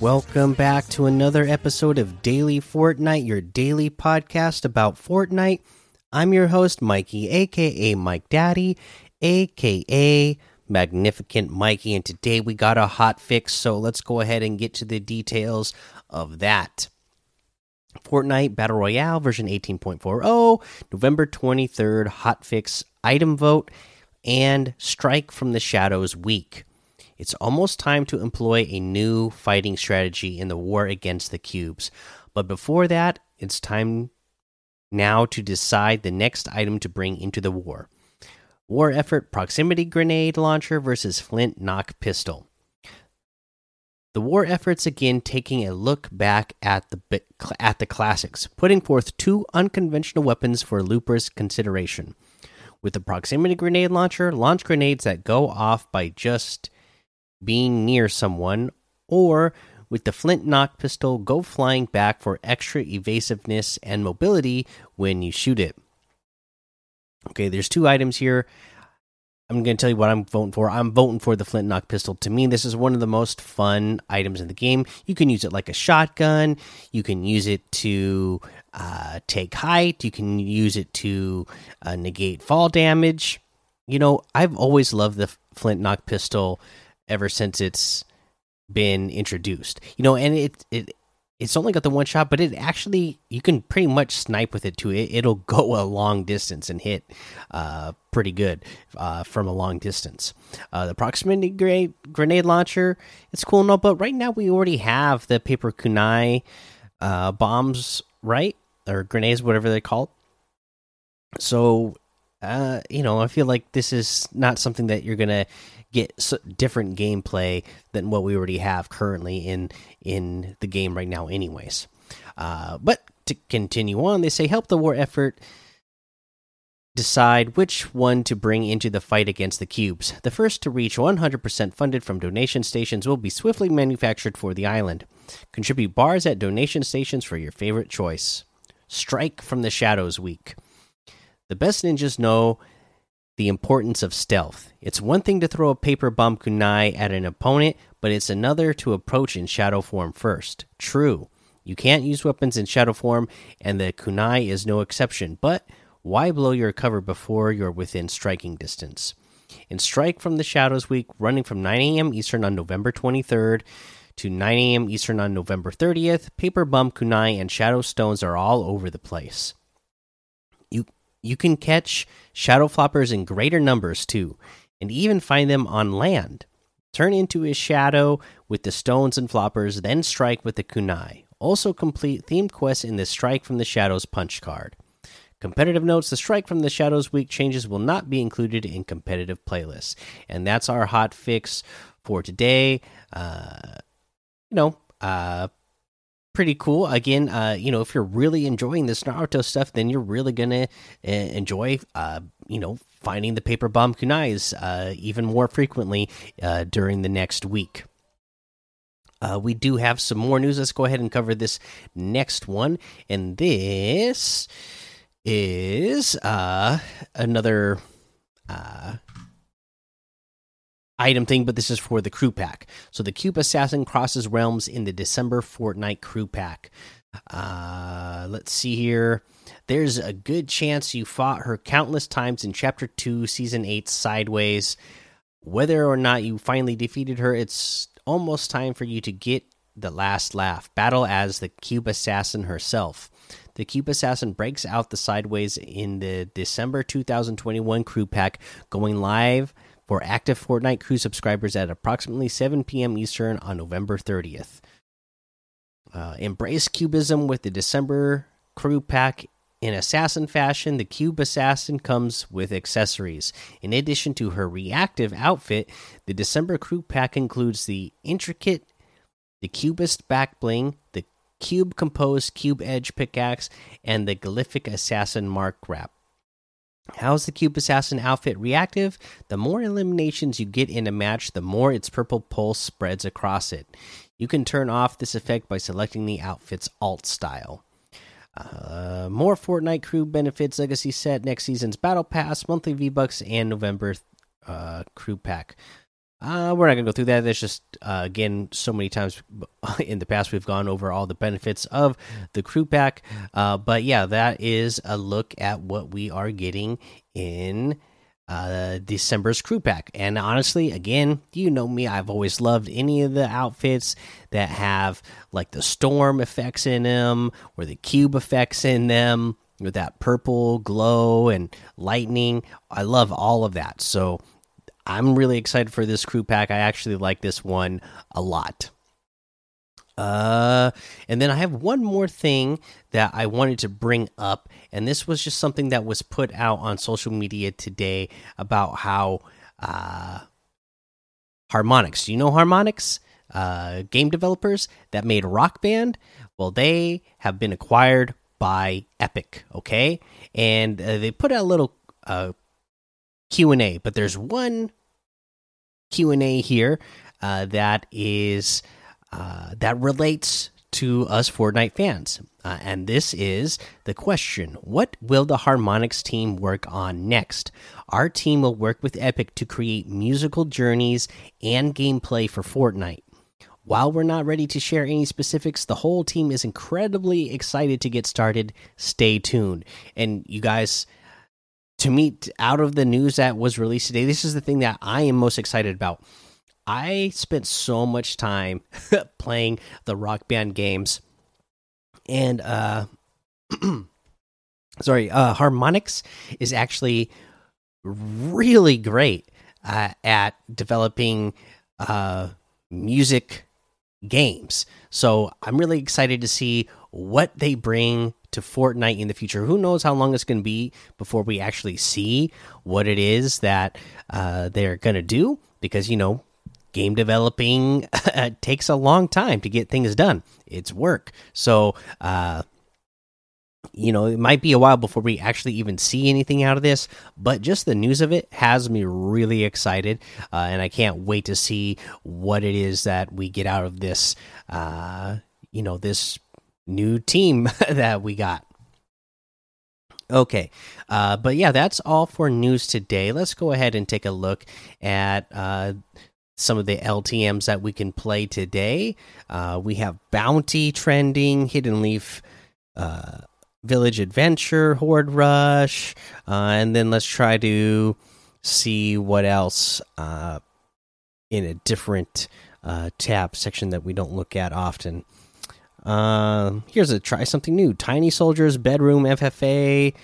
Welcome back to another episode of Daily Fortnite, your daily podcast about Fortnite. I'm your host, Mikey, aka Mike Daddy, aka Magnificent Mikey, and today we got a hot fix, so let's go ahead and get to the details of that. Fortnite Battle Royale version 18.40, November 23rd, hot fix item vote, and Strike from the Shadows week. It's almost time to employ a new fighting strategy in the war against the cubes. But before that, it's time now to decide the next item to bring into the war. War effort proximity grenade launcher versus flint knock pistol. The war efforts again taking a look back at the at the classics, putting forth two unconventional weapons for loopers consideration. With the proximity grenade launcher, launch grenades that go off by just being near someone, or with the flint knock pistol, go flying back for extra evasiveness and mobility when you shoot it. Okay, there's two items here. I'm going to tell you what I'm voting for. I'm voting for the flint knock pistol. To me, this is one of the most fun items in the game. You can use it like a shotgun. You can use it to uh, take height. You can use it to uh, negate fall damage. You know, I've always loved the flint knock pistol ever since it's been introduced. You know, and it it it's only got the one shot, but it actually you can pretty much snipe with it too. It, it'll go a long distance and hit uh, pretty good uh, from a long distance. Uh, the proximity grenade grenade launcher, it's cool no, but right now we already have the paper kunai uh, bombs, right, or grenades, whatever they call. It. So, uh, you know, I feel like this is not something that you're gonna get different gameplay than what we already have currently in in the game right now, anyways. Uh, but to continue on, they say help the war effort decide which one to bring into the fight against the cubes. The first to reach 100% funded from donation stations will be swiftly manufactured for the island. Contribute bars at donation stations for your favorite choice. Strike from the Shadows Week. The best ninjas know the importance of stealth. It's one thing to throw a paper bomb kunai at an opponent, but it's another to approach in shadow form first. True, you can't use weapons in shadow form, and the kunai is no exception, but why blow your cover before you're within striking distance? In Strike from the Shadows Week, running from 9 a.m. Eastern on November 23rd to 9 a.m. Eastern on November 30th, Paper Bomb Kunai and Shadow Stones are all over the place. You can catch shadow floppers in greater numbers too, and even find them on land. Turn into a shadow with the stones and floppers, then strike with the kunai. Also complete themed quests in the Strike from the Shadows punch card. Competitive notes: The Strike from the Shadows week changes will not be included in competitive playlists, and that's our hot fix for today. Uh, you know, uh, pretty cool. Again, uh, you know, if you're really enjoying this Naruto stuff, then you're really gonna uh, enjoy, uh, you know, finding the paper bomb kunais uh, even more frequently uh, during the next week. Uh, we do have some more news. Let's go ahead and cover this next one, and this is uh, another uh, item thing, but this is for the crew pack. So the Cube Assassin crosses realms in the December Fortnite crew pack. Uh, let's see here. There's a good chance you fought her countless times in Chapter 2, Season 8 Sideways. Whether or not you finally defeated her, it's almost time for you to get the last laugh. Battle as the Cube Assassin herself. The Cube Assassin breaks out the Sideways in the December 2021 crew pack, going live for active Fortnite crew subscribers at approximately 7 p.m. Eastern on November 30th. Uh, embrace cubism with the December crew pack in assassin fashion. The Cube Assassin comes with accessories. In addition to her reactive outfit, the December crew pack includes the intricate, the Cubist back bling, the cube composed cube edge pickaxe, and the glyphic assassin mark wrap. How's the Cube Assassin outfit reactive? The more eliminations you get in a match, the more its purple pulse spreads across it. You can turn off this effect by selecting the outfit's alt style. Uh, more Fortnite crew benefits, legacy set, next season's battle pass, monthly V Bucks, and November uh, crew pack. Uh, we're not gonna go through that. That's just uh, again so many times in the past we've gone over all the benefits of the crew pack. Uh, but yeah, that is a look at what we are getting in uh, December's crew pack. And honestly, again, you know me, I've always loved any of the outfits that have like the storm effects in them or the cube effects in them with that purple glow and lightning. I love all of that. So I'm really excited for this crew pack. I actually like this one a lot. Uh, and then I have one more thing that I wanted to bring up, and this was just something that was put out on social media today about how uh, Harmonix. Do you know Harmonix? Uh, game developers that made Rock Band. Well, they have been acquired by Epic. Okay, and uh, they put out a little uh, Q and A, but there's one Q and A here uh, that is uh, that relates to us Fortnite fans. Uh, and this is the question What will the Harmonix team work on next? Our team will work with Epic to create musical journeys and gameplay for Fortnite. While we're not ready to share any specifics, the whole team is incredibly excited to get started. Stay tuned. And you guys, to meet out of the news that was released today, this is the thing that I am most excited about I spent so much time playing the Rock Band games, and uh, sorry, uh, Harmonix is actually really great uh, at developing uh, music games. So I'm really excited to see what they bring to Fortnite in the future. Who knows how long it's going to be before we actually see what it is that uh, they're going to do? Because you know game developing takes a long time to get things done. It's work. So, uh, you know, it might be a while before we actually even see anything out of this, but just the news of it has me really excited, uh, and I can't wait to see what it is that we get out of this. Uh, you know, this new team that we got. Okay, uh, but yeah, that's all for news today. Let's go ahead and take a look at uh, some of the LTMs that we can play today. Uh, we have Bounty trending, Hidden Leaf, uh, Village Adventure, Horde Rush, uh, and then let's try to see what else uh, in a different tab section that we don't look at often. Uh, here's a try something new: Tiny Soldiers, Bedroom, FFA,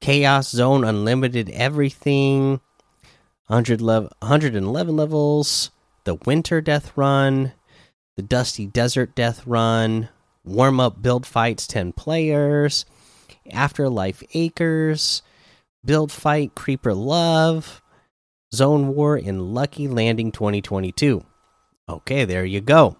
Chaos Zone, Unlimited, Everything. 100 level, 111 levels, the Winter Death Run, the Dusty Desert Death Run, Warm Up Build Fights 10 players, Afterlife Acres, Build Fight Creeper Love, Zone War in Lucky Landing 2022. Okay, there you go.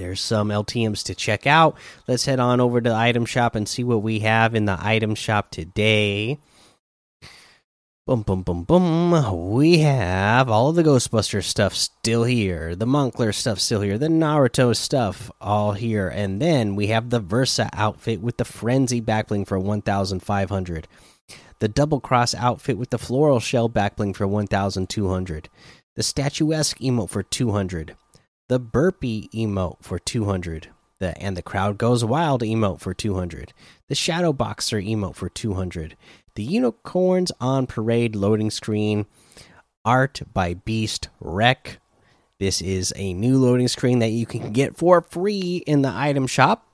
There's some LTMs to check out. Let's head on over to the item shop and see what we have in the item shop today. Boom, boom, boom, boom. We have all of the Ghostbuster stuff still here, the Moncler stuff still here, the Naruto stuff all here, and then we have the Versa outfit with the Frenzy backbling for 1,500, the Double Cross outfit with the Floral Shell backbling for 1,200, the Statuesque emote for 200, the Burpee emote for 200, the and the Crowd Goes Wild emote for 200, the Shadow Boxer emote for 200 the Unicorns on Parade loading screen, art by Beast Wreck. This is a new loading screen that you can get for free in the item shop.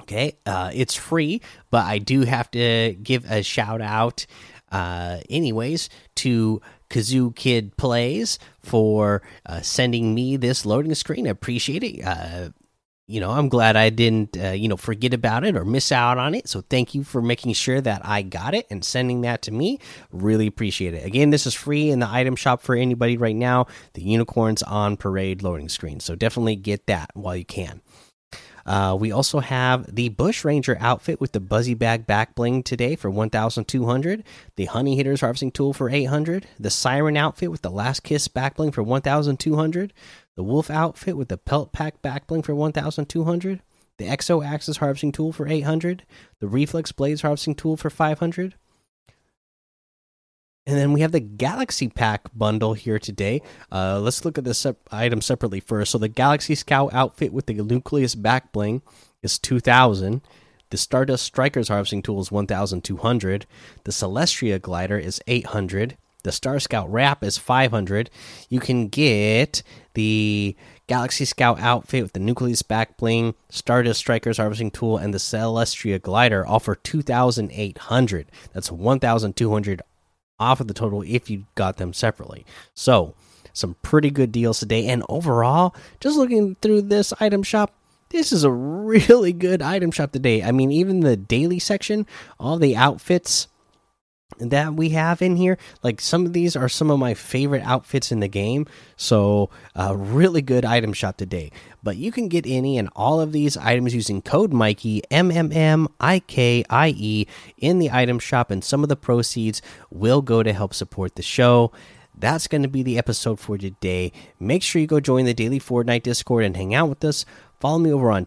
Okay, uh, it's free, but I do have to give a shout out, uh, anyways, to Kazoo Kid Plays for uh, sending me this loading screen. I appreciate it. Uh, you know, I'm glad I didn't, uh, you know, forget about it or miss out on it. So thank you for making sure that I got it and sending that to me. Really appreciate it. Again, this is free in the item shop for anybody right now. The unicorns on parade loading screen. So definitely get that while you can. Uh, we also have the Bush Ranger outfit with the Buzzy Bag back bling today for 1,200. The Honey Hitters harvesting tool for 800. The Siren outfit with the Last Kiss back bling for 1,200 the Wolf outfit with the Pelt Pack backbling for 1,200, the Exo Axis harvesting tool for 800, the Reflex Blades harvesting tool for 500. And then we have the Galaxy Pack bundle here today. Uh, let's look at this item separately first. So the Galaxy Scout outfit with the Nucleus back bling is 2000. The Stardust Strikers harvesting tool is 1200. The Celestria glider is 800. The Star Scout wrap is 500. You can get the Galaxy Scout outfit with the Nucleus back bling, Stardust Strikers harvesting tool, and the Celestria glider all for 2,800. That's 1,200 off of the total if you got them separately. So, some pretty good deals today. And overall, just looking through this item shop, this is a really good item shop today. I mean, even the daily section, all the outfits that we have in here, like some of these are some of my favorite outfits in the game. So, a really good item shop today. But you can get any and all of these items using code Mikey M M M I K I E in the item shop, and some of the proceeds will go to help support the show that's going to be the episode for today. Make sure you go join the daily Fortnite Discord and hang out with us. Follow me over on